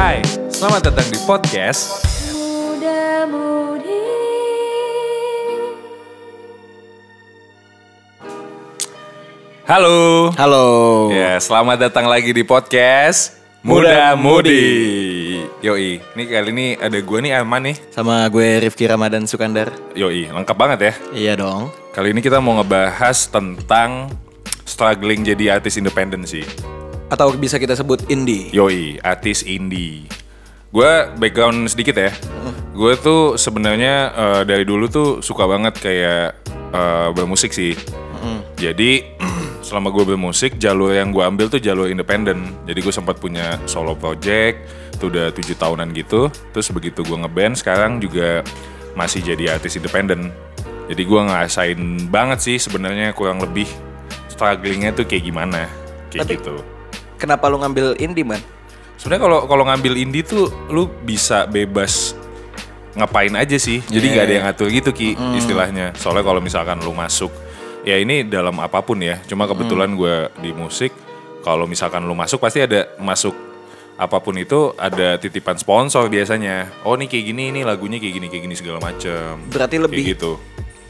Hai, selamat datang di podcast Muda Mudi Halo. Halo. Ya, selamat datang lagi di podcast Muda Muda Mudi. Yoi, ini kali ini ada gue nih Alman nih. Sama gue Rifki Ramadan Sukandar. Yoi, lengkap banget ya. Iya dong. Kali ini kita mau ngebahas tentang struggling jadi artis independen sih. Atau bisa kita sebut indie. Yoi, artis indie. Gue background sedikit ya. Gue tuh sebenarnya eh, dari dulu tuh suka banget kayak eh, bermusik sih. Jadi selama gue bermusik, jalur yang gue ambil tuh jalur independen. Jadi gue sempat punya solo project, itu udah tujuh tahunan gitu. Terus begitu gue ngeband, sekarang juga masih jadi artis independen. Jadi gue ngerasain banget sih sebenarnya kurang lebih strugglingnya tuh kayak gimana, kayak Tapi- gitu. Kenapa lu ngambil indie man? Sebenarnya kalau kalau ngambil indie tuh lu bisa bebas ngapain aja sih. Jadi Iya. nggak ada yang ngatur gitu ki istilahnya. Soalnya kalau misalkan lu masuk ya ini dalam apa pun ya. Cuma kebetulan gue di musik kalau misalkan lu masuk pasti ada masuk apa pun itu ada titipan sponsor biasanya. Oh nih kayak gini ini lagunya kayak gini kayak gini segala macem. Berarti Kayak lebih gitu.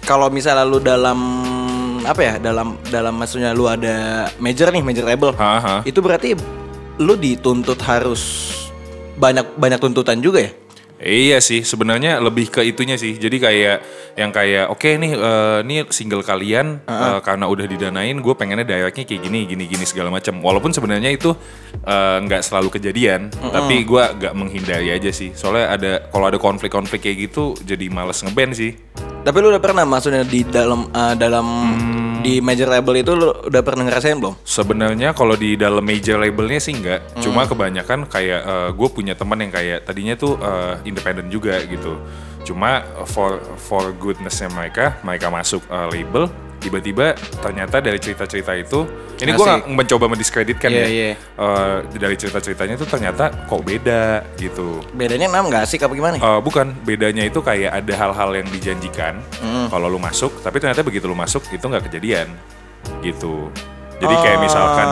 kalau misalnya lu dalam apa ya? Dalam dalam maksudnya lu ada major nih, major label. Haha. Itu berarti lu dituntut harus banyak banyak tuntutan juga ya? Iya sih, sebenarnya lebih ke itunya sih. Jadi kayak yang kayak oke nih eh, nih single kalian eh, karena udah didanain, gue pengennya directnya kayak gini, gini, gini segala macam. Walaupun sebenarnya itu eh, nggak selalu kejadian, tapi gue gak menghindari aja sih. Soalnya ada kalau ada konflik-konflik kayak gitu, jadi males ngeband sih. Tapi lu udah pernah maksudnya di dalam eh, dalam di major label itu lu udah pernah ngerasain belum? Sebenarnya kalau di dalam major labelnya sih enggak, cuma kebanyakan kayak gue punya teman yang kayak tadinya tuh eh, independen juga gitu. Cuma eh, for for goodnessnya mereka, mereka masuk eh, label, tiba-tiba ternyata dari cerita-cerita itu, ini gue mencoba mendiskreditkan Iya, ya, iya. Eh, dari cerita-ceritanya tuh ternyata kok beda gitu. Bedanya enam nggak asik apa gimana? Eh, bukan, bedanya itu kayak ada hal-hal yang dijanjikan kalau lu masuk, tapi ternyata begitu lu masuk itu nggak kejadian, gitu. Jadi kayak misalkan,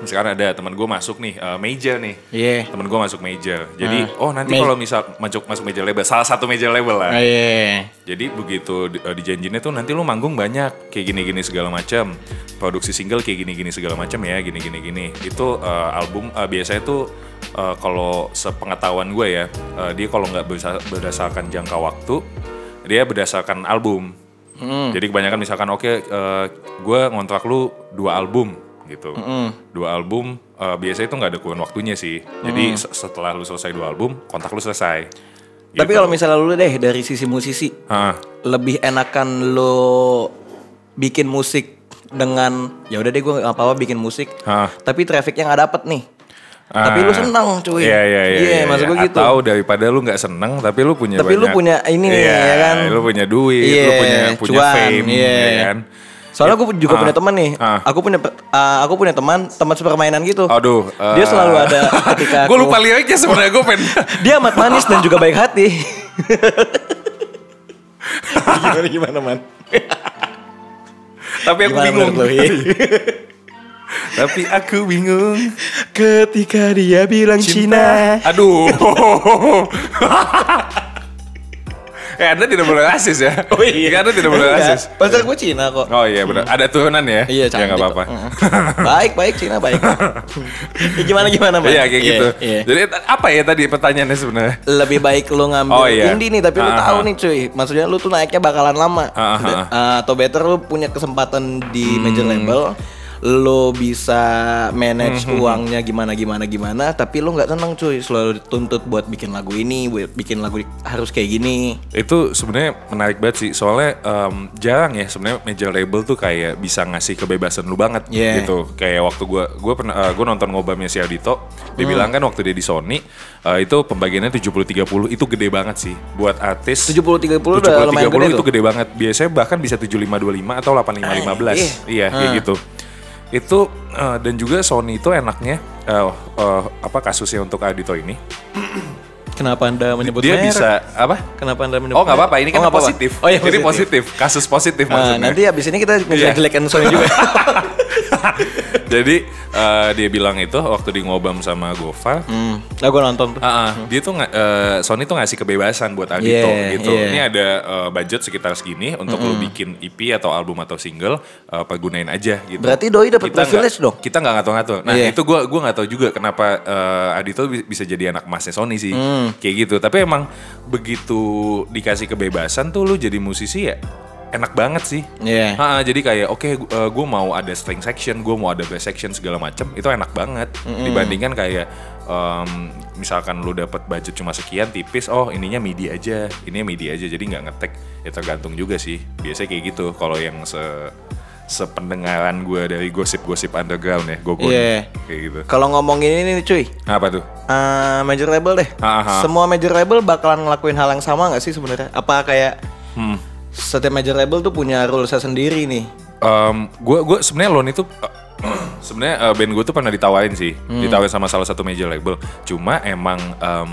misalkan ada teman gue masuk nih eh, major nih, Iya. temen gue masuk major. Jadi, Ah. oh nanti kalau misal masuk masuk major label, salah satu major label lah. Ah, Iya. Jadi begitu di- eh, dijanjinya tuh nanti lu manggung banyak kayak gini-gini segala macam. Produksi single kayak gini-gini segala macam ya, gini-gini gini. Itu eh, album eh, biasanya tuh eh, kalau sepengetahuan gue ya, eh, dia kalau nggak berdasarkan jangka waktu, dia berdasarkan album. Jadi kebanyakan misalkan oke gue ngontrak lu dua album gitu. Dua album eh, biasanya itu nggak ada kurun waktunya sih. Jadi se- setelah lu selesai dua album, kontrak lu selesai. Tapi Gitu. kalau misalnya lu deh dari sisi musisi, Hah. lebih enakan lo bikin musik dengan ya udah deh gue apa apa bikin musik, Hah. tapi trafficnya nggak dapet nih. Ah. Tapi lu seneng cuy. Iya iya iya. Iya, maksud gue gitu. Atau daripada lu nggak seneng tapi lu punya Tapi lu banyak- punya ini nih, Iya, ya kan? Lu punya duit, lu Iya, punya punya cuan, fame, iya. ya kan? Soalnya gue juga Ah. punya teman nih. Ah. Aku punya uh, aku punya teman teman sepermainan gitu. Aduh. Dia selalu ada ketika Gue aku- lupa liriknya sebenarnya gue pengen. Dia amat manis dan juga baik hati. gimana gimana man? tapi aku Gimana bingung. tapi aku bingung. Ketika dia bilang Cina. Aduh. Eh Anda tidak boleh rasis ya. Oh iya. Anda tidak boleh rasis. Pacar gue Cina kok. Oh iya benar. Ada turunan ya? Iya, Ya nggak cantik apa-apa. baik, baik Cina baik. ya, gimana gimana, Man? Iya kayak Iya, gitu. iya. Jadi apa ya tadi pertanyaannya sebenarnya? Lebih baik lu ngambil Oh, iya. indie nih, tapi lu Ah, tahu ah. nih cuy. Maksudnya lu tuh naiknya bakalan lama. Ah, uh, atau better lu punya kesempatan di major Hmm. label. Lu bisa manage Hmm, uangnya gimana gimana gimana, tapi lu nggak tenang cuy. Selalu dituntut buat bikin lagu ini, buat bikin lagu harus kayak gini. itu sebenarnya menarik banget sih. Soalnya em, jarang ya sebenarnya major label tuh kayak bisa ngasih kebebasan lu banget Yeah. gitu. Kayak waktu gua gua pernah eh, gua nonton ngobamnya si Ardito dia bilang kan waktu dia di Sony eh, itu pembagiannya 70-30 itu gede banget sih buat artis. 70-30 udah lumayan 70-30 gede itu tuh. gede banget. Biasanya bahkan bisa 75-25 atau 85-15 iya kayak Ah. gitu itu eh, dan juga Sony itu enaknya eh, eh, apa kasusnya untuk Ardito ini Kenapa anda menyebut dia merek? bisa apa Kenapa anda menyebut Oh nggak apa-apa, ini kan Oh, nggak apa-apa. positif. Oh iya Ini positif. positif, kasus positif Nah, maksudnya. nanti abis ini kita Iya. ngejelek-jelekan Sony juga. Jadi eh, dia bilang itu waktu di ngobam sama Gofar, Hmm. Nah, gue nonton tuh. Ah, ah, dia tuh eh, Sony tuh ngasih kebebasan buat Adito Yeah, gitu. yeah. Ini ada eh, budget sekitar segini untuk lu bikin EP atau album atau single, eh, pergunain aja gitu. Berarti Doi dapat privilege nggak- dong? Kita nggak ngatur-ngatur. Nah Iya. itu gua gua nggak tahu juga kenapa eh, Adito bi- bisa jadi anak emasnya Sony sih, Hmm. kayak gitu. Tapi emang begitu dikasih kebebasan tuh lu jadi musisi ya enak banget sih. Iya. Ha, jadi kayak oke gue mau ada string section, gue mau ada bass section segala macem itu enak banget dibandingkan kayak em, misalkan lu dapat budget cuma sekian tipis, oh ininya MIDI aja, ininya MIDI aja, jadi nggak ngetek. Ya tergantung juga sih. Biasanya kayak gitu. Kalau yang se sependengaran gue dari gosip-gosip underground ya, gue Iya. kayak gitu. Kalau ngomongin ini nih cuy, Apa tuh? eh, major label deh. Aha. Semua major label bakalan ngelakuin hal yang sama nggak sih sebenarnya? Apa kayak Hmm. Setiap major label tuh punya rulesnya sendiri nih? gue gue sebenarnya loan itu sebenarnya eh, band gue tuh pernah ditawarin sih. Ditawarin sama salah satu major label. Cuma emang em,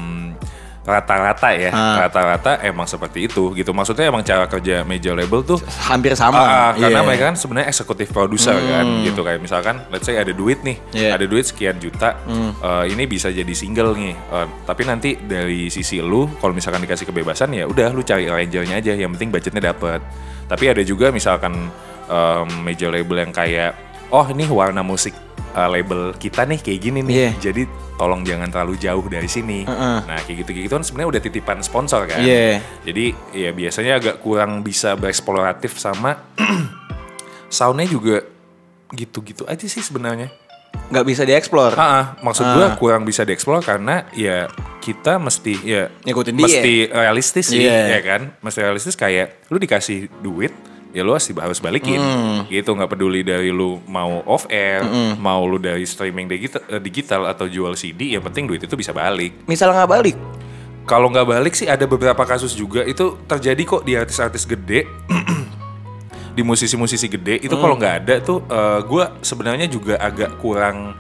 rata-rata ya rata-rata emang seperti itu gitu. Maksudnya emang cara kerja major label tuh Hampir sama. Ah, ah, karena Iya. mereka kan sebenarnya eksekutif produser kan gitu. Kayak misalkan let's say ada duit nih Iya. ada duit sekian juta eh, ini bisa jadi single nih. Eh, tapi nanti dari sisi lu kalau misalkan dikasih kebebasan ya udah lu cari arrangernya aja yang penting budgetnya dapet. Tapi ada juga misalkan em, major label yang kayak oh ini warna musik eh, label kita nih kayak gini nih Iya. jadi tolong jangan terlalu jauh dari sini Heeh. nah kayak gitu kayak gitu kan sebenarnya udah titipan sponsor kan Iya. jadi ya biasanya agak kurang bisa bereksploratif sama soundnya juga gitu-gitu aja sih sebenarnya. Nggak bisa dieksplor. Ah, maksud gua kurang bisa dieksplor karena ya kita mesti ya Ngikutin dia. mesti realistis sih Iya. ya kan, mesti realistis kayak lu dikasih duit ya lu harus harus balikin. Gitu nggak peduli dari lu mau off air mau lu dari streaming digital, eh, digital atau jual CD yang penting duit itu bisa balik. Misal nggak balik, kalau nggak balik sih ada beberapa kasus juga. Itu terjadi kok di artis-artis gede. Di musisi-musisi gede. Itu kalau nggak ada tuh gue sebenarnya juga agak kurang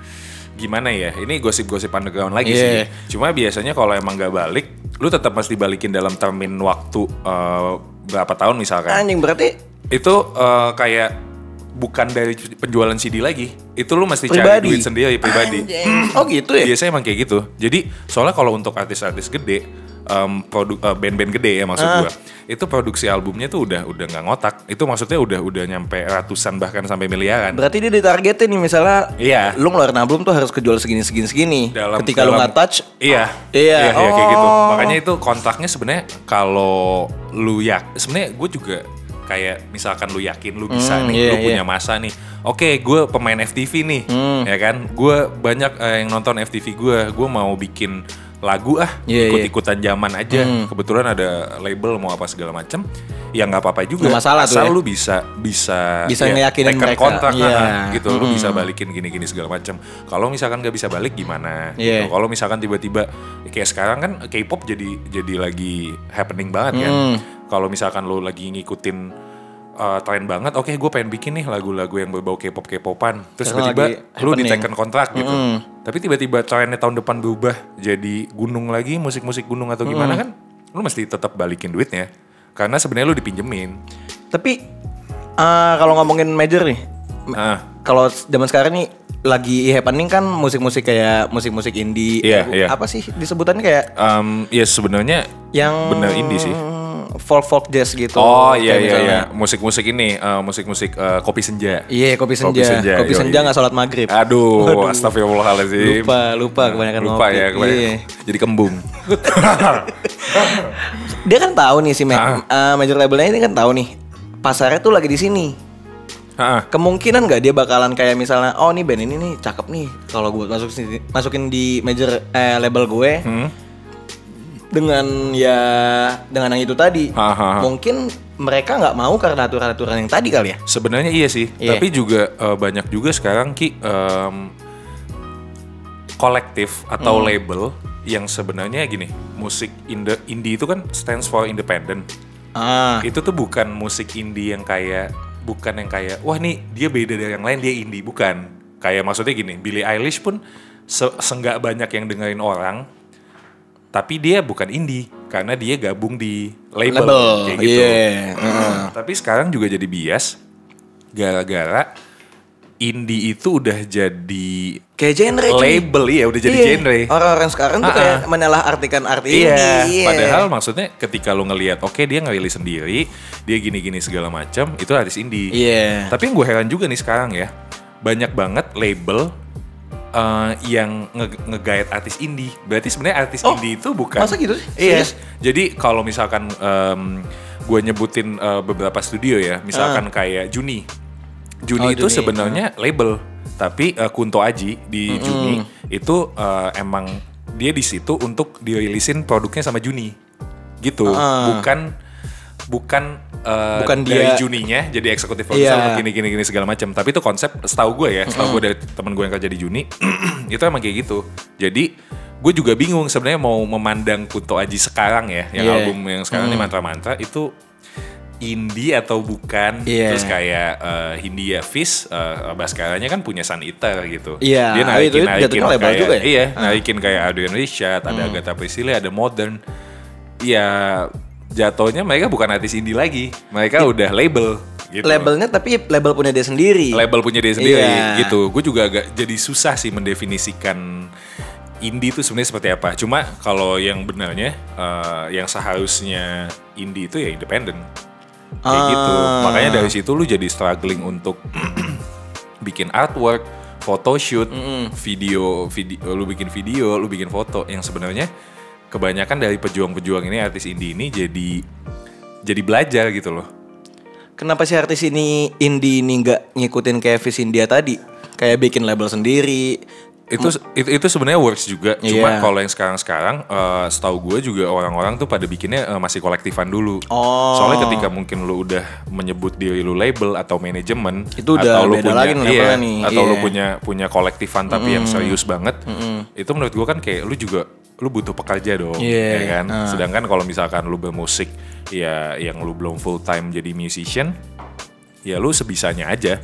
gimana ya ini gosip-gosip underground lagi Iya. sih cuma biasanya kalau emang nggak balik lu tetap mesti balikin dalam termin waktu eh, berapa tahun misalkan anjing berarti itu eh, kayak bukan dari penjualan CD lagi itu lu mesti cari Pribadi. duit sendiri pribadi Oh gitu ya? Biasanya emang kayak gitu. Jadi soalnya kalau untuk artis-artis gede, em, produk eh, band-band gede ya maksud Ah. gua, itu produksi albumnya tuh udah udah nggak ngotak. Itu maksudnya udah udah nyampe ratusan bahkan sampai miliaran. Berarti dia ditargetin nih misalnya Iya. lu ngeluarin album tuh harus kejual segini segini segini. Dalam- Ketika lu dalam- nggak touch, Iya, Iya, iya, kayak gitu. oh. Makanya itu kontraknya sebenarnya kalau lu ya, sebenarnya gue juga kayak misalkan lu yakin lu bisa Hmm, nih, iya, lu iya. punya masa nih. Oke, gue pemain FTV nih, Hmm. ya kan? Gue banyak eh, yang nonton FTV gue, gue mau bikin lagu ah, Iya, iya. ikut-ikutan zaman aja. Kebetulan ada label mau apa segala macem, ya nggak apa-apa juga. Nggak masalah tuh Asal ya. lu bisa bisa Bisa ngeyakinin tekan mereka. kontrak, Iya. nah, gitu. Lu bisa balikin gini-gini segala macam. Kalau misalkan nggak bisa balik gimana? Iya. Gitu. Kalau misalkan tiba-tiba kayak sekarang kan K-pop jadi jadi lagi happening banget kan. Hmm. Kalau misalkan lu lagi ngikutin uh, tren banget, oke gue pengen bikin nih lagu-lagu yang berbau K-pop K-popan. Terus tiba-tiba lu diteken kontrak gitu. Tapi tiba-tiba trennya tahun depan berubah jadi gunung lagi, musik-musik gunung atau gimana kan? Lu mesti tetap balikin duitnya. Karena sebenarnya lu dipinjemin. tapi eh, kalau ngomongin major nih, Nah, kalau zaman sekarang nih lagi happening kan musik-musik kayak musik-musik indie. Iya, Eh, iya. Apa sih disebutannya kayak um, ya sebenarnya yang bener indie sih. Folk folk jazz gitu. Oh iya iya iya musik-musik ini eh, musik-musik eh, kopi senja. Iya kopi senja. Kopi senja, Kopi senja nggak sholat maghrib. Aduh, astagfirullahaladzim. Lupa lupa kebanyakan Lupa ngopi. ya, kebanyakan. Iya. Jadi kembung. Dia kan tahu nih si Ma- Ah. eh, major labelnya ini kan tahu nih pasarnya tuh lagi di sini. Heeh. Kemungkinan nggak dia bakalan kayak misalnya oh nih band ini nih cakep nih kalau gue masuk masukin di major eh, label gue Hmm. Dengan ya dengan yang itu tadi. Ha, ha, ha. Mungkin mereka nggak mau karena aturan-aturan yang tadi kali ya. Sebenarnya iya sih, Iya. tapi juga eh, banyak juga sekarang ki em, kolektif atau Hmm. label yang sebenarnya gini, musik indie, indie itu kan stands for independent. Ah, Itu tuh bukan musik indie yang kayak bukan yang kayak wah nih dia beda dari yang lain dia indie bukan. Kayak maksudnya gini, Billie Eilish pun se senggak banyak yang dengerin orang tapi dia bukan indie karena dia gabung di label, label. kayak gitu. Iya. heeh. Tapi sekarang juga jadi bias gara-gara indie itu udah jadi Kayak genre label ya, udah jadi Iya. genre. Orang-orang sekarang tuh Ah, kayak ah. menelah artikan arti Iya, indie. padahal maksudnya ketika lu ngelihat oke dia ngerilis sendiri, dia gini-gini segala macam, itu artis indie. Iya. Tapi yang gue heran juga nih sekarang ya, banyak banget label eh, yang nge- nge-guide artis indie. Berarti sebenarnya artis Oh, indie itu bukan masa gitu sih? Iya. Serius? Jadi kalau misalkan gue nyebutin eh, beberapa studio ya, misalkan kayak Juni. Juni Oh, itu sebenarnya label, tapi eh, Kunto Aji di Juni itu eh, emang dia di situ untuk dirilisin produknya sama Juni. Gitu. Ah. Bukan bukan eh, Bukan dari dia- Juninya jadi eksekutif produser Iya. gini gini gini segala macam. Tapi itu konsep setahu gue ya, setahu gue dari temen gue yang kerja di Juni itu emang kayak gitu. Jadi gue juga bingung sebenarnya mau memandang Kunto Aji sekarang ya, yang Iya. album yang sekarang ini mantra-mantra itu indie atau bukan Iya. terus kayak eh, Hindia Fish uh, Baskaranya kan punya Sun Eater gitu Iya, dia oh, naikin itu naikin jatuhnya label kayak juga ya? iya Ah. Hmm. naikin kayak Adrian Richard ada Agatha Priscilla ada Modern ya jatuhnya mereka bukan artis indie lagi mereka udah label gitu Labelnya tapi label punya dia sendiri. label punya dia sendiri Iya. gitu. Gue juga agak jadi susah sih mendefinisikan indie itu sebenarnya seperti apa. Cuma kalau yang benarnya eh, yang seharusnya indie itu ya independen. Kayak Ah. gitu. Makanya dari situ lu jadi struggling untuk bikin artwork, photoshoot, video, video, lu bikin video, lu bikin foto yang sebenarnya kebanyakan dari pejuang-pejuang ini artis indie ini jadi jadi belajar gitu loh. Kenapa sih artis ini indie ini nggak ngikutin kayak Vis India tadi? Kayak bikin label sendiri. itu itu itu sebenarnya works juga cuma Iya. kalau yang sekarang sekarang setahu gue juga orang-orang tuh pada bikinnya eh, masih kolektifan dulu Oh. soalnya ketika mungkin lu udah menyebut diri lu label atau manajemen Itu udah atau lu beda punya lagi nih iya, nih, atau lu iya. punya punya kolektifan tapi yang serius banget itu menurut gue kan kayak lu juga lu butuh pekerja dong Iya, ya kan? ah. sedangkan kalau misalkan lu bermusik ya yang lu belum full time jadi musician ya lu sebisanya aja.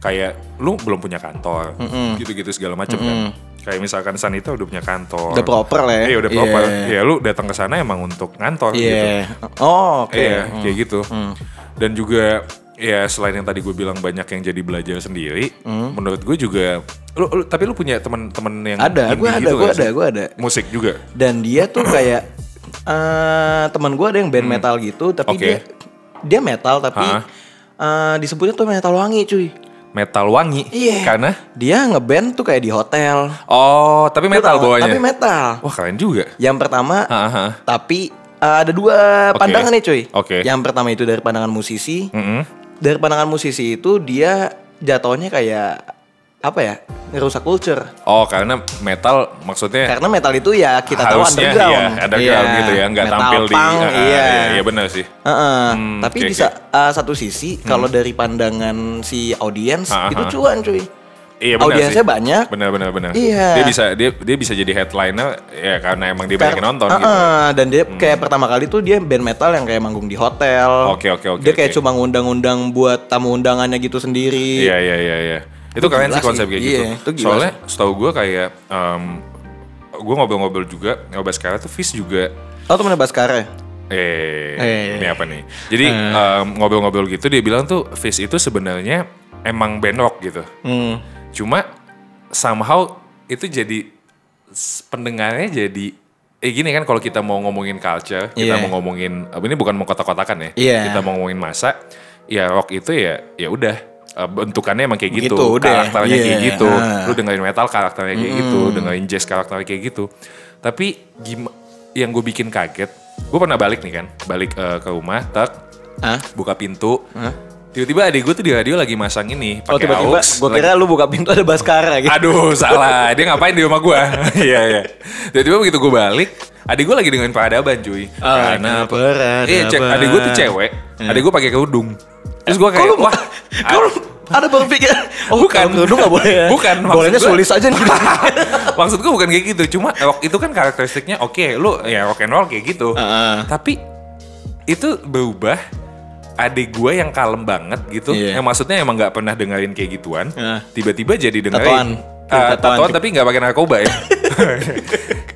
Kayak lu belum punya kantor gitu-gitu segala macam kan. Kayak misalkan Sanita udah punya kantor. Udah proper lah ya. iya udah proper. Iya. ya lu datang ke sana emang untuk ngantor gitu. Iya. Oh, oke. iya kayak gitu. Dan juga ya selain yang tadi gue bilang banyak yang jadi belajar sendiri menurut gue juga lu, lu- tapi lu punya teman-teman yang Ada, gue ada, gitu gue ada, gue ada. musik juga Dan dia tuh kayak eh teman gue ada yang band metal gitu, tapi Hmm. Oke. dia dia metal tapi eh disebutnya tuh metal wangi cuy. metal wangi Iya. karena Dia ngeband tuh kayak di hotel. oh tapi metal Tahu, bawahnya Tapi metal. wah keren juga Yang pertama, Ah, ah. tapi eh, ada dua Oke. pandangan nih cuy. Oke. Yang pertama itu dari pandangan musisi. Mm-mm. Dari pandangan musisi itu dia jatuhnya kayak apa ya? Ngerusak culture. oh karena metal maksudnya Karena metal itu ya kita tahu underground. iya, underground Iya. gitu ya nggak Metal tampil di punk, ah, ah, iya. iya benar sih Heeh. Hmm, Tapi oke, di sa- uh, satu sisi kalau dari pandangan si audiens Ah, itu ah. cuan cuy. Iya benar Audiensnya sih. banyak. Benar benar benar. Iya. Dia bisa dia dia bisa jadi headliner ya karena emang dia banyak nonton Kar- gitu. Hmm. Heeh, dan dia kayak pertama kali tuh dia band metal yang kayak manggung di hotel. Oke, oke, oke, Dia kayak oke. cuma ngundang-undang buat tamu undangannya gitu sendiri. Iya iya iya iya. Itu Itu keren sih konsep kayak Iya, gitu. itu Soalnya setahu gue kayak gue ngobrol-ngobrol juga ngobrol sekarang tuh Fis juga Oh temennya Baskara ya? eh, Eh. ini apa nih? Jadi em, ngobrol-ngobrol gitu dia bilang tuh Fis itu sebenarnya emang band rock gitu. Hmm. Cuma somehow itu jadi pendengarnya jadi eh gini kan kalau kita mau ngomongin culture, kita Iya. mau ngomongin eh, ini bukan mau kotak-kotakan ya. Iya. Kita mau ngomongin masa, ya rock itu ya ya udah eh, bentukannya emang kayak gitu, Gitu, udah. karakternya kayak Iya. gitu. Ah. Lu dengerin metal karakternya kayak gitu, dengerin jazz karakternya kayak gitu. Tapi yang gue bikin kaget, gue pernah balik nih kan, balik eh, ke rumah, tak Hah? buka pintu. Tiba-tiba adik gue tuh di radio lagi masang ini Oh pakai tiba-tiba aux, gue lagi- kira lu buka pintu ada Baskara gitu. Aduh salah, dia ngapain di rumah gua? Iya iya. Tiba-tiba begitu gue balik, adik gue lagi dengerin peradaban cuy. Ah, Karena peradaban. Iya, cek, adik gue tuh cewek, adik gue pakai kerudung. Terus gue kayak, wah, kok lu ada berpikir, oh Bukan. kalau kerudung gak boleh ya? Bukan, Bolehnya sulis aja nih. maksud gue bukan kayak gitu. Cuma rock itu kan karakteristiknya, oke, lu ya rock and roll kayak gitu. Heeh. Tapi itu berubah. Adik gue yang kalem banget gitu, Iya. yang maksudnya emang nggak pernah dengerin kayak gituan, Heeh. tiba-tiba jadi Tatoan. dengerin Tatoan. tatoan tapi nggak pakai narkoba ya.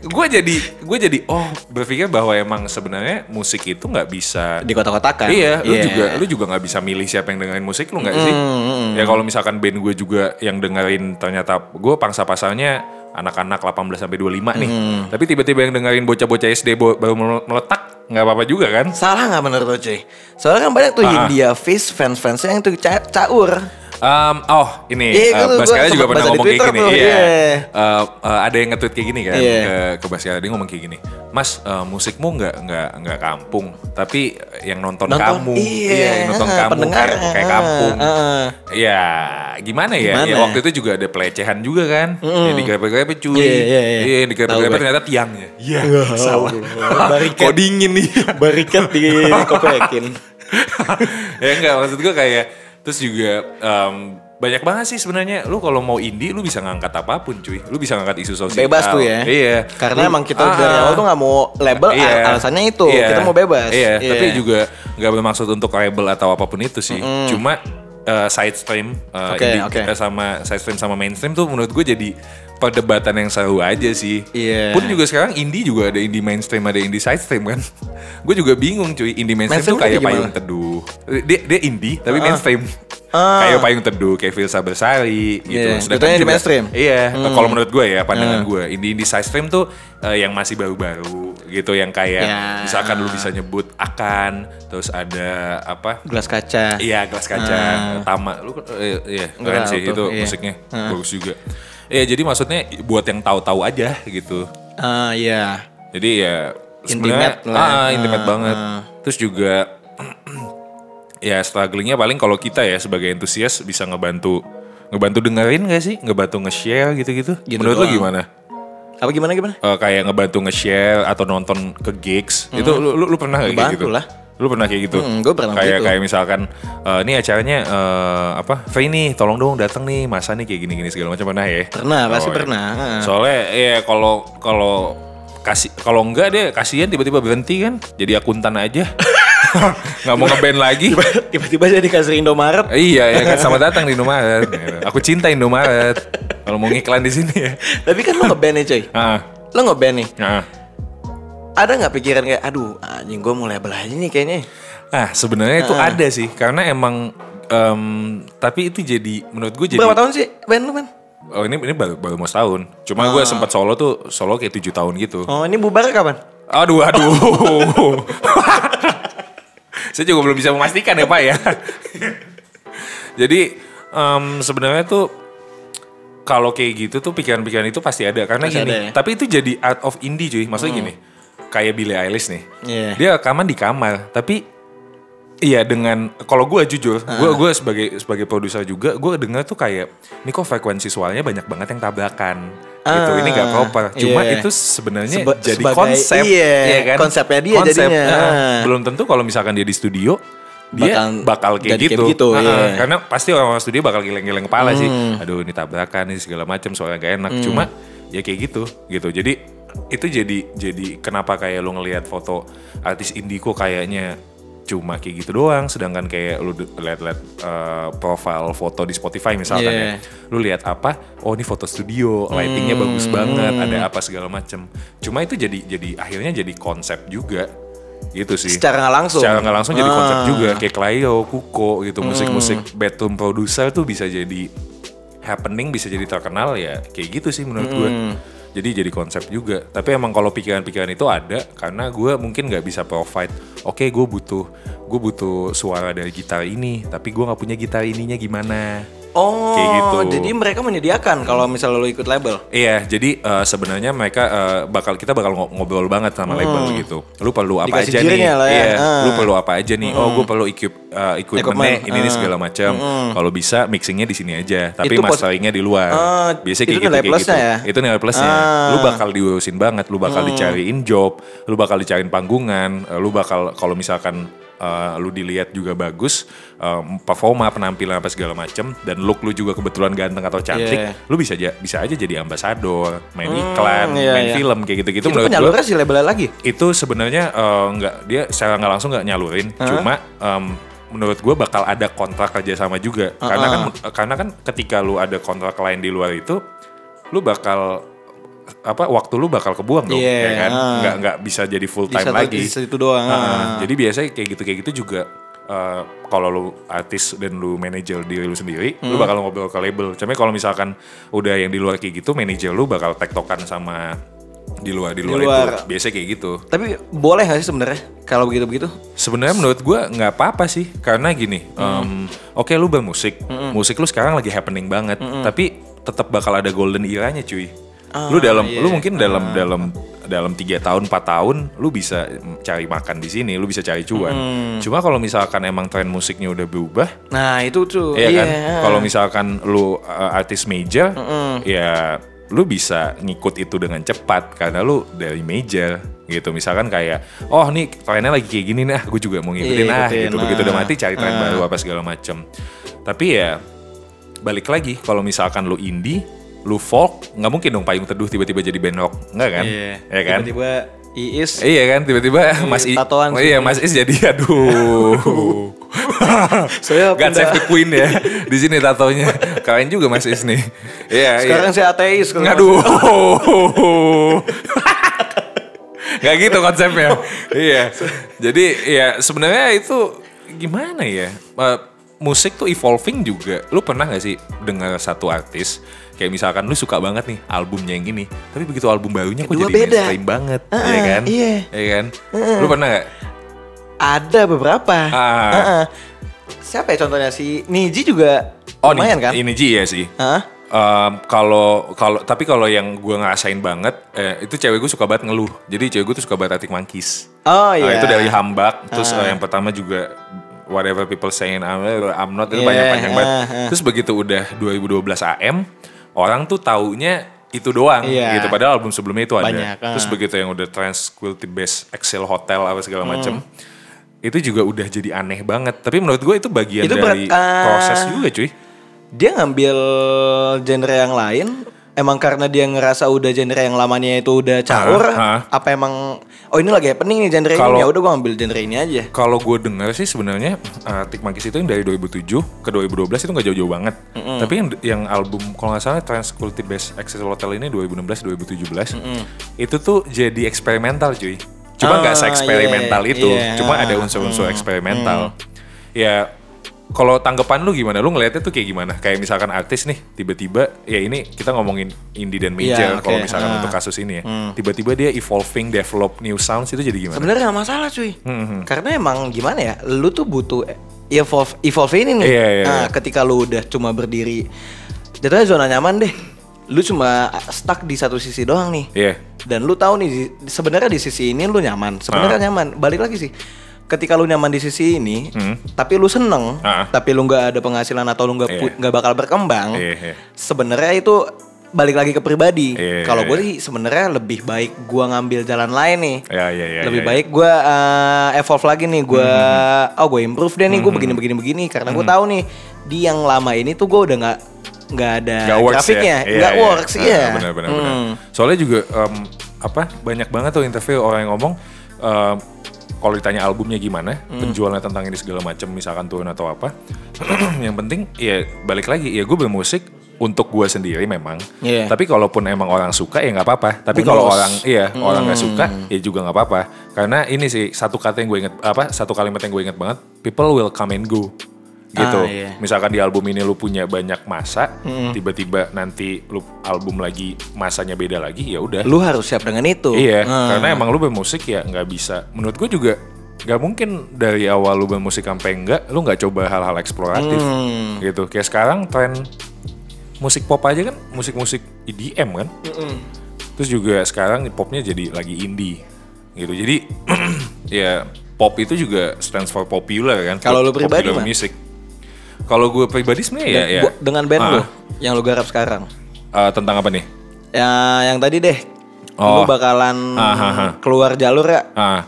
gue jadi gue jadi oh berpikir bahwa emang sebenarnya musik itu nggak bisa Di kota-kotakan. Iya, lu Iya. juga lu juga nggak bisa milih siapa yang dengerin musik lu nggak sih? Mm, mm, Ya Ya kalau misalkan band gue juga yang dengerin ternyata gue pangsa pasarnya anak-anak 18 sampai 25 nih. Tapi tiba-tiba yang dengerin bocah-bocah SD baru meletak nggak apa-apa juga kan? Salah nggak menurut lo cuy? Soalnya kan banyak tuh Ah. India Fish fans-fansnya yang tuh ca- caur. Um, oh ini Iya, uh, Baskara juga pernah ngomong kayak gini. Iya. iya. Uh, uh, ada yang nge-tweet kayak gini kan Iya. ke ke Baskara dia ngomong kayak gini. Mas, uh, musikmu nggak nggak nggak kampung, tapi yang nonton, Nonton, kamu, iya, yang nonton ah, kamu pendengar, kayak, kayak kampung. ah. Ya gimana ya? Gimana? Ya waktu itu juga ada pelecehan juga kan. Ya digrepet-grepet cuy. Iya, iya, iya. Iya, Tahu digrepet-grepet gue. ternyata tiangnya. Iya, salah. Kok dingin nih. Barikat di kopekin. ya enggak maksud gue kayak terus juga em, banyak banget sih sebenarnya lu kalau mau indie lu bisa ngangkat apa pun cuy lu bisa ngangkat isu sosial Bebas tuh ya. iya Karena Lu- emang kita Ah, dari awal tuh nggak mau label, Iya. al- alasannya itu Iya. kita mau bebas. Iya, Iya. tapi juga nggak bermaksud untuk label atau apa pun itu sih. Cuma eh, side stream eh, Oke, indie- eh, sama side stream sama mainstream tuh menurut gue jadi perdebatan yang seru aja sih. Iya. Pun juga sekarang indie juga ada indie mainstream, ada indie side stream kan. gue juga bingung cuy, indie mainstream, Mainstream tuh kayak payung teduh. Dia dia indie tapi mainstream. Ah. Kayak payung teduh, kayak Filsa Bersari gitu. Iya, Sedangkan jatuhnya di juga- mainstream? Iya, Hmm. kalau menurut gue ya pandangan gue, indie indie side stream tuh eh, yang masih baru-baru gitu, yang kayak Ya. misalkan lu bisa nyebut akan, terus ada apa? gelas kaca. Iya gelas kaca, Tama, lu eh, iya keren sih itu iya. musiknya bagus juga. Iya jadi maksudnya buat yang tahu-tahu aja gitu. Ah iya. Jadi ya Intimate lah. ah, intimate Ah, banget. ah. Terus juga ya strugglingnya paling kalau kita ya sebagai entusias bisa ngebantu ngebantu dengerin gak sih? Ngebantu nge-share gitu-gitu. Gitu Menurut lu doang. gimana? Apa gimana gimana? Eh, kayak ngebantu nge-share atau nonton ke gigs. Itu lu, lu, lu pernah kayak gitu? lah. Lu pernah kayak gitu? Hmm, gua pernah kayak gitu. kayak misalkan eh, ini acaranya eh, apa? Free nih, tolong dong datang nih, masa nih kayak gini-gini segala macam pernah ya? Pernah, pasti Oh, pernah. iya. Heeh. Soalnya ya kalau kalau kasih kalau enggak deh kasihan tiba-tiba berhenti kan jadi akuntan aja nggak mau ngeband lagi Tiba-tiba jadi kasih Indomaret. iya ya kan sama datang di Indomaret aku cinta Indomaret kalau mau ngiklan di sini ya Tapi kan lo ngeband nih cuy. ah Lo ngeband nih. ah Ada nggak pikiran kayak, aduh anjing gue mau label aja nih kayaknya. ah sebenarnya itu ada sih karena emang em, tapi itu jadi menurut gue jadi Berapa tahun sih band lu man? oh ini ini baru, baru mau setahun cuma gue sempat solo tuh solo kayak tujuh tahun gitu Oh ini bubar kapan? Aduh, aduh. Saya juga belum bisa memastikan ya Pak ya. Jadi em, sebenarnya tuh kalau kayak gitu tuh pikiran-pikiran itu pasti ada karena Pasti gini. ada ya? Tapi itu jadi art of indie cuy. Maksudnya gini. Kayak Billie Eilish nih. Iya. Dia rekaman di kamar, tapi Iya dengan kalau gue jujur, gue gue sebagai sebagai produser juga, gue dengar tuh kayak ini kok frekuensi suaranya banyak banget yang tabrakan, gitu. Ini gak Ah, proper. Cuma iya. itu sebenarnya Seba- jadi sebagai- konsep, iya, kan? konsepnya dia Konsep, jadinya. nah, Ah. belum tentu kalau misalkan dia di studio dia Bakal bakal, kayak jadi kayak gitu, Nah, iya. Hmm. karena pasti orang-orang studio bakal geleng-geleng kepala sih. Aduh ini tabrakan nih segala macam soalnya gak enak. Cuma ya kayak gitu, gitu. Jadi itu jadi jadi kenapa kayak lu ngelihat foto artis indie kok kayaknya cuma kayak gitu doang sedangkan kayak lu lihat-lihat eh, profile foto di Spotify misalkan Iya. ya lu lihat apa oh ini foto studio lightingnya Hmm. bagus banget ada apa segala macem cuma itu jadi jadi akhirnya jadi konsep juga gitu sih Secara nggak langsung. secara nggak langsung jadi konsep Ah. juga kayak Klayo, Kuko gitu Hmm. musik-musik bedroom producer tuh bisa jadi happening bisa jadi terkenal ya kayak gitu sih menurut gue Hmm. Jadi jadi konsep juga. Tapi emang kalau pikiran-pikiran itu ada karena gue mungkin nggak bisa provide oke gue butuh gue butuh suara dari gitar ini tapi gue nggak punya gitar ininya gimana Oh, Kayak gitu. jadi mereka menyediakan kalau misalnya lo ikut label. Iya, jadi eh, sebenarnya mereka eh, bakal kita bakal ngo- ngobrol banget sama label gitu. Lu perlu apa Hmm. Dikasih aja nih? lah ya. Iya, Ah. lu perlu apa aja nih? Oh, gue perlu equip eh, equipmentnya Equipment, ini nih ah. segala macam. Kalau bisa mixingnya di sini aja, tapi Itu masteringnya di luar. Ah, Biasanya itu kayak gitu nilai kayak plusnya gitu. ya? Itu nilai plusnya. Ah. Hmm. Lu bakal diurusin banget, lu bakal dicariin job, lu bakal dicariin panggungan, eh, lu bakal kalau misalkan eh, lu dilihat juga bagus, eh, performa, penampilan apa segala macam, dan look lu juga kebetulan ganteng atau cantik, Iya. lu bisa aja bisa aja jadi ambasador, main iklan, iya, main iya. film kayak gitu-gitu. Itu penyalurnya si labelnya lagi. itu sebenarnya eh, nggak dia secara nggak langsung nggak nyalurin, cuma em, menurut gue bakal ada kontrak kerjasama juga, karena kan karena kan ketika lu ada kontrak lain di luar itu, lu bakal apa waktu lu bakal kebuang dong, Iya, ya kan? ah. Nggak nggak bisa jadi full Di time lagi. di situ doang, Ah, ah. Jadi biasanya kayak gitu kayak gitu juga eh, kalau lu artis dan lu manajer diri lu sendiri, lu bakal ngobrol ke label. Cuma kalau misalkan udah yang di luar kayak gitu, manajer lu bakal tektokan sama di luar di luar, luar. itu. Biasanya kayak gitu. Tapi boleh gak sih sebenarnya kalau begitu-begitu? Sebenarnya menurut gua nggak apa-apa sih, karena gini, em, oke lu bermusik, musik lu sekarang lagi happening banget, tapi tetap bakal ada golden era-nya cuy. Lu dalam, lu mungkin dalam dalam dalam tiga tahun, 4 tahun, lu bisa cari makan di sini, lu bisa cari cuan. Cuma kalau misalkan emang tren musiknya udah berubah, Nah itu tuh. Iya kan? Kalau misalkan lu uh, artis major, ya lu bisa ngikut itu dengan cepat karena lu dari major gitu. Misalkan kayak, oh nih trennya lagi kayak gini nih, ah gue juga mau ngikutin Iya, ah gitu. Begitu udah ah. mati cari tren baru apa segala macem. Tapi ya balik lagi kalau misalkan lu indie, lu folk, nggak mungkin dong payung teduh tiba-tiba jadi band rock, nggak kan? Iya kan? Tiba-tiba Iis. Iya kan tiba-tiba Mas I, tatoan oh, iya sih. Mas Is jadi aduh. Saya God pindah- save the Queen ya di sini tatonya. Keren juga Mas Is nih. Iya, Sekarang iya. saya ateis. kalau Aduh. Gak gitu konsepnya. iya. Jadi ya sebenarnya itu gimana ya? Eh, musik tuh evolving juga. Lu pernah gak sih dengar satu artis kayak misalkan lu suka banget nih albumnya yang gini, tapi begitu album barunya kok jadi beda. mainstream banget, Ah, iya kan? iya. Iya kan? Lu pernah gak? Ada beberapa. Ah. Heeh. Siapa ya contohnya si Niji juga Oh, lumayan ini, kan? ini Ji ya sih. Hah? Em, kalau kalau tapi kalau yang gue ngerasain banget eh, itu cewek gue suka banget ngeluh. Jadi cewek gue tuh suka banget Arctic Monkeys. Oh Nah, iya. itu dari Hambak. Terus eh, yang pertama juga whatever people saying I'm, I'm not itu Iya, banyak panjang banget. ah, ah. Terus begitu udah 2012 AM, orang tuh taunya itu doang Iya. gitu. Padahal album sebelumnya itu ada. Banyak, ah. Terus begitu yang udah Trans Quality Best Excel Hotel apa segala Hmm. macem itu juga udah jadi aneh banget. Tapi menurut gue itu bagian Itu dari ah. proses juga cuy. Dia ngambil genre yang lain emang karena dia ngerasa udah genre yang lamanya itu udah caur Ah, ah. apa emang oh ini lagi happening nih genre Kalau- ini ya udah gua ambil genre ini aja. Kalau gue dengar sih sebenarnya uh, Arctic Monkeys itu yang dari 2007 ke 2012 itu nggak jauh-jauh banget. Tapi yang yang album kalau nggak salah Transculty Best Access Hotel ini 2016-2017 itu tuh jadi eksperimental cuy. Cuma nggak Ah, se-eksperimental iya, itu, iya. cuma ada unsur-unsur eksperimental. Ya kalau tanggapan lu gimana? Lu ngeliatnya tuh kayak gimana? Kayak misalkan artis nih tiba-tiba ya ini kita ngomongin indie dan major Iya, kalau oke. misalkan Ah. untuk kasus ini ya. Tiba-tiba dia evolving, develop new sounds itu jadi gimana? Sebenarnya nggak masalah cuy. Hmm, Karena emang gimana ya, lu tuh butuh evolve evolve ini nih. Iya, iya, nah, iya. ketika lu udah cuma berdiri jatuhnya zona nyaman deh. Lu cuma stuck di satu sisi doang nih. Iya. Dan lu tahu nih sebenarnya di sisi ini lu nyaman. Sebenarnya Ah. nyaman. Balik lagi sih. Ketika lu nyaman di sisi ini, tapi lu seneng, Ah. tapi lu nggak ada penghasilan atau lu nggak Iya. nggak bakal berkembang, Iya, iya. sebenarnya itu balik lagi ke pribadi. Iya, Kalau iya, gue iya. sih sebenarnya lebih baik gua ngambil jalan lain nih Ya, ya, ya, lebih ya, ya. baik gue evolve lagi nih gue Hmm. oh gue improve deh nih gue begini begini begini karena gue tahu nih di yang lama ini tuh gue udah nggak nggak ada Nggak works grafiknya ya? Nggak iya. works Ah, iya Benar benar benar. Hmm. Soalnya juga em, apa banyak banget tuh interview orang yang ngomong em, kalau ditanya albumnya gimana, Hmm. penjualannya tentang ini segala macam, misalkan turun atau apa. yang penting ya balik lagi ya gue bermusik untuk gue sendiri memang. Iya. Tapi kalaupun emang orang suka ya nggak apa-apa. Tapi kalau orang iya orang nggak suka ya juga nggak apa-apa. Karena ini sih satu kata yang gue inget apa satu kalimat yang gue inget banget. People will come and go gitu. Ah, iya. Misalkan di album ini lu punya banyak masa, tiba-tiba nanti lu album lagi masanya beda lagi, ya udah. lu harus siap dengan itu Iya, Hmm. karena emang lu bermusik ya nggak bisa. Menurut gue juga nggak mungkin dari awal lu bermusik sampai enggak, lu nggak coba hal-hal eksploratif Hmm. gitu. Kayak sekarang tren musik pop aja kan, musik-musik EDM kan. Terus juga sekarang popnya jadi lagi indie gitu. Jadi ya pop itu juga stands for popular kan. Kalau lu pribadi, music. Kalau gue pribadi sebenarnya ya, ya dengan band Ah, lu yang lu garap sekarang eh, tentang apa nih? ya yang tadi deh Oh. lu bakalan Ah, ah, ah. keluar jalur ya Ah,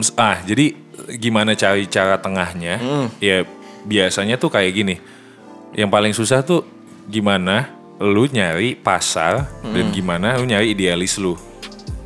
s- ah jadi gimana cari cara tengahnya? Hmm. Ya biasanya tuh kayak gini. Yang paling susah tuh gimana lu nyari pasar Hmm. dan gimana lu nyari idealis lu.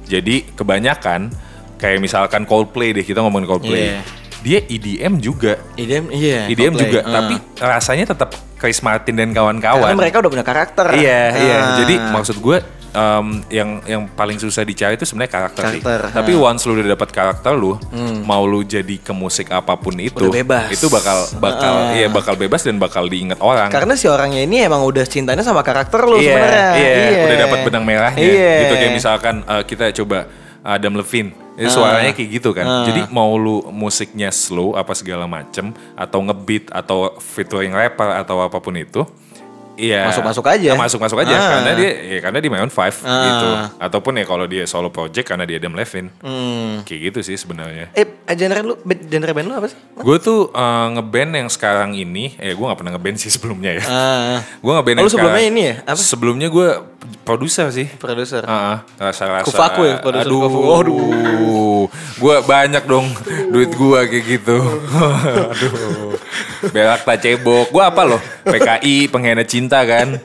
Jadi kebanyakan kayak misalkan Coldplay deh kita ngomongin Coldplay. Iya. Dia EDM juga. IDM iya EDM Coldplay. juga, Ah. tapi rasanya tetap Chris Martin dan karena kawan-kawan. mereka udah punya karakter Iya, iya. Ah. Jadi maksud gue em, yang yang paling susah dicari itu sebenarnya karakter, sih. Karakter, Hmm. Tapi once lu udah dapat karakter lu, mau lu jadi ke musik apa pun itu, Udah bebas. itu bakal bakal Ah. iya bakal bebas dan bakal diingat orang. Karena si orangnya ini emang udah cintanya sama karakter lu Iya, sebenarnya. iya, udah dapat benang merahnya. Iya. Gitu kayak misalkan uh, kita coba Adam Levine, Ah. itu suaranya kayak gitu kan. Jadi mau lu musiknya slow apa segala macem atau ngebeat atau featuring rapper atau apa pun itu, Iya. Masuk-masuk aja. Masuk-masuk aja Ah. karena dia ya karena di Maroon 5 Ah. gitu. Ataupun ya kalau dia solo project karena dia Adam Levine. Hmm. Kayak gitu sih sebenarnya. Eh, genre lu, genre band lu apa sih? Gue tuh uh, ngeband yang sekarang ini, eh gue gak pernah ngeband sih sebelumnya ya. Ah, Gue ngeband Oh, yang lu sebelumnya sekarang- ini ya? Apa? Sebelumnya gue produser sih. produser. Ah, rasa-rasa. Kufaku ya, produser Aduh, Kufaku. Aduh, gue banyak dong duit gue kayak gitu. Aduh, belak tak cebok. Gue apa loh? PKI pengkhianat cinta kan.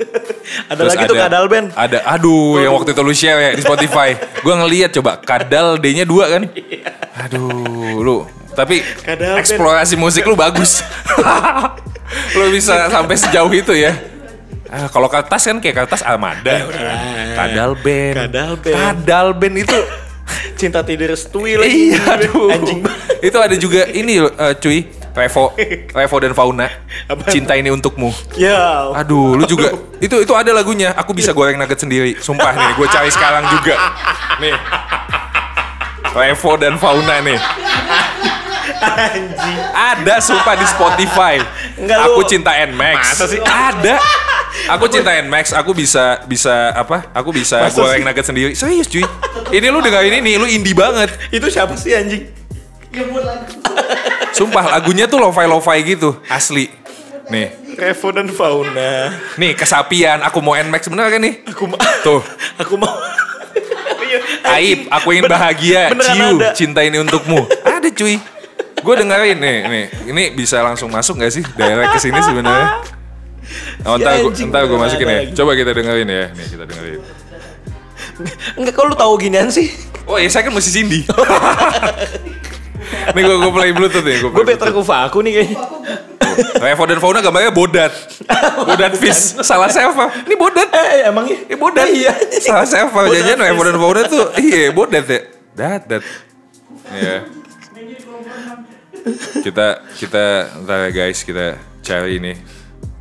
Ada lagi tuh Kadal Band. Ada, aduh, yang waktu itu lu share ya di Spotify. Gue ngeliat coba Kadal D-nya dua kan. Aduh, lu. Tapi Kadal Band. eksplorasi musik lu bagus. lu bisa sampai sejauh itu ya. Ah, kalau kertas kan kayak kertas armada. Kadal band. Kadal Band. Kadal band itu. Cinta tidak restui lagi. iya, aduh. Anjing itu ada juga ini eh, cuy. Revo, Revo dan Fauna. Apa? Cinta ini untukmu. Ya. Aduh, lu juga itu itu ada lagunya. Aku bisa goreng nugget sendiri. Sumpah nih, gue cari sekarang juga. Nih. Revo dan Fauna nih. Anjing. Ada sumpah di Spotify. Enggak, aku lu- cinta Nmax. Masa sih? Ada. Aku cinta Nmax. Aku bisa bisa apa? Aku bisa Masa goreng sih? nugget sendiri. Serius cuy. Ini lu dengerin ini, lu indie banget. Itu siapa sih anjing? Sumpah lagunya tuh lo-fi lo-fi gitu, asli. Nih, Revo dan Fauna. nih kesapian. Aku mau Nmax bener kan nih? Aku mau. Tuh. Aku mau. Aib, aku ingin bahagia. Ciu, ada. cinta ini untukmu. Ada cuy. Gue dengerin nih, nih. Ini bisa langsung masuk gak sih direct ke sini sebenarnya? Oh, Si ntar gue anjing ntar gue masukin ya. Coba kita dengerin ya. Nih kita dengerin. Enggak, kalau lu tahu ginian sih. Oh ya saya kan musisi indie. nih gue gue play bluetooth nih. Gue better Kufaku nih kayaknya. Revo dan Fauna gambarnya bodat. Bodat fish. Salah selfie. Ini bodat. Eh, emang iya? Eh bodat. Iya. Salah Janjian fish. Revo dan Fauna tuh iya bodat ya. Dat dat. Iya. Kita kita ntar ya guys kita cari ini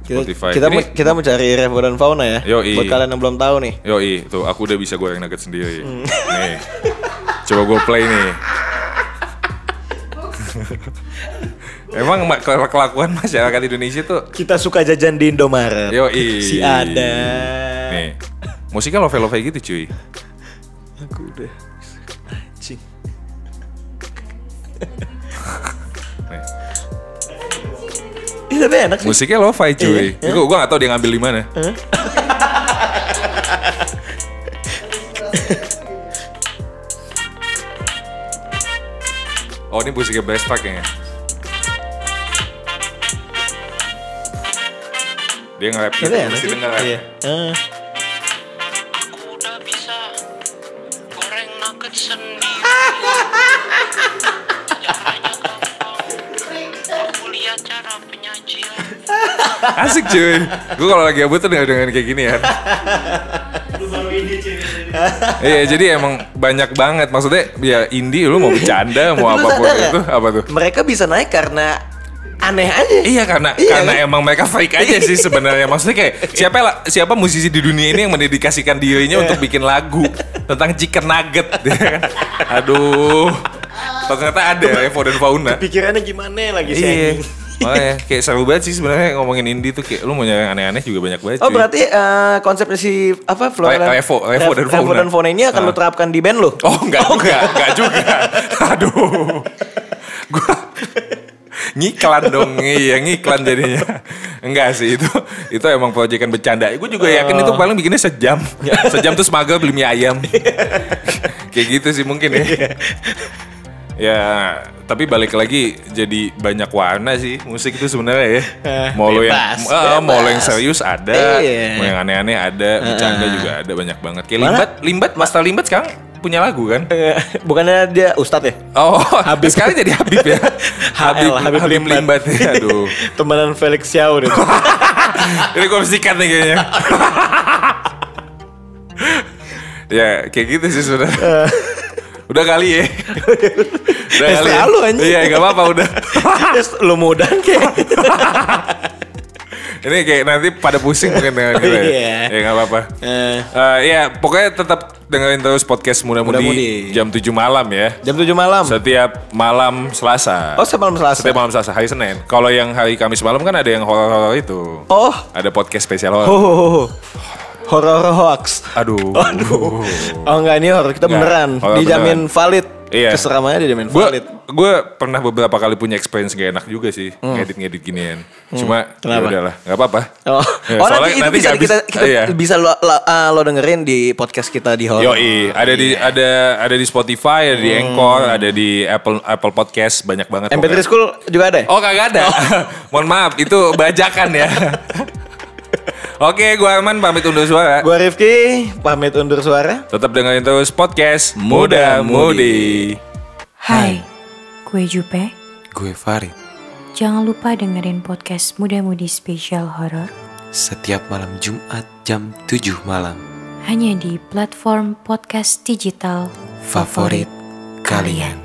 Kita, Spotify. kita, ini, kita mau cari Revo dan Fauna ya. Yoi. Buat kalian yang belum tahu nih. Yoi, tuh aku udah bisa goreng nugget sendiri. Hmm. Nih. Coba gue play nih. Emang kelakuan masyarakat Indonesia tuh Kita suka jajan di Indomaret. Yoi. Si ada. Nih. Musiknya love-love gitu cuy. Aku udah. Anjing. Ini tapi enak sih. Musiknya lo-fi cuy. Iya. Gue gua gak tau dia ngambil di mana. Oh ini musiknya Best Track kayaknya. Dia nge-rap gitu, enak mesti denger rap. Iya. Aku udah bisa goreng nugget sendiri. Caranya gampang. Aku lihat cara penyajian. Asik cuy. Gue kalau lagi abut tuh denger dengan kayak gini ya. Iya jadi emang banyak banget maksudnya ya indie lu mau bercanda mau apa pun sadar nggak? itu apa tuh? Mereka bisa naik karena aneh aja. Iya karena Iya, karena kan? emang mereka freak aja sih sebenarnya. Maksudnya kayak siapa siapa musisi di dunia ini yang mendedikasikan dirinya untuk bikin lagu tentang chicken nugget. ya kan? Aduh. Ternyata ada Revo dan Fauna. Pikirannya gimana lagi sih? Iya. Makanya kayak seru banget sih sebenarnya ngomongin indie tuh kayak lu mau nyari yang aneh-aneh juga banyak banget. Oh cuy. berarti eh, konsepnya si apa Flora Re- Revo- Revo dan Fauna. dan Fauna ini akan Ah. lu terapkan di band lo? Oh enggak juga, enggak juga. Aduh. Gua ngiklan dong, iya ngiklan jadinya. Enggak sih itu itu emang proyekan bercanda. Gue juga yakin itu paling bikinnya sejam. Sejam terus mager beli mie ayam. Kayak gitu sih mungkin ya. Ya, tapi balik lagi jadi banyak warna sih musik itu sebenarnya ya. Eh, Mau lo yang bebas, eh, mau lo yang bebas. serius ada, Iya. mau yang aneh-aneh ada, bercanda juga ada banyak banget. Kayak Mana? Limbat, Limbat, Master Limbat sekarang punya lagu kan? Eh, Bukannya dia ustadz ya? Oh, Habib sekarang jadi Habib ya. Habib, HL, Habib, Limbat. ya. Aduh. Temenan Felix Xiao deh. Ini gue cut nih kayaknya. ya kayak gitu sih sudah. Udah kali ya. udah Eh, selalu, anjing. Iya gak apa-apa udah. Lu mudah kayak. Ini kayak nanti pada pusing mungkin dengan gitu ya. Iya. Ya gak apa-apa. Eh, Eh, ya pokoknya tetap dengerin terus podcast Muda Mudi Muda-Mudi. jam 7 malam ya. jam 7 malam. Setiap malam Selasa. Oh, setiap malam Selasa. Setiap malam Selasa, hari Senin. Kalau yang hari Kamis malam kan ada yang horor-horor itu. Oh. Ada podcast spesial horor. Oh. Horror hoax. Aduh. Oh enggak ini horror kita Enggak, beneran. horor Dijamin valid. Iya. Keseramanya dijamin Gue valid. gue pernah beberapa kali punya experience gak enak juga sih ngedit-ngedit ginian. Cuma Hmm. Kenapa? ya udahlah, nggak apa-apa. Oh, Ya, oh nanti itu nanti bisa kita, bisa- kita iya. bisa lo, lo, ah, lo dengerin di podcast kita di horror. Yoi, ada di Iya. ada ada di Spotify, ada di Anchor, ada di Apple Apple Podcast, banyak banget. MP3 pokoknya. School juga ada ya? Oh kagak ada. Mohon maaf, itu bajakan ya. Oke, gua Arman pamit undur suara. Gua Rifki, pamit undur suara. Tetap dengerin terus podcast Muda Mudi. Hai, gue Jupe. Gue Farid. Jangan lupa dengerin podcast Muda Mudi Spesial Horror Setiap malam Jumat jam 7 malam. hanya di platform podcast digital Favorit kalian.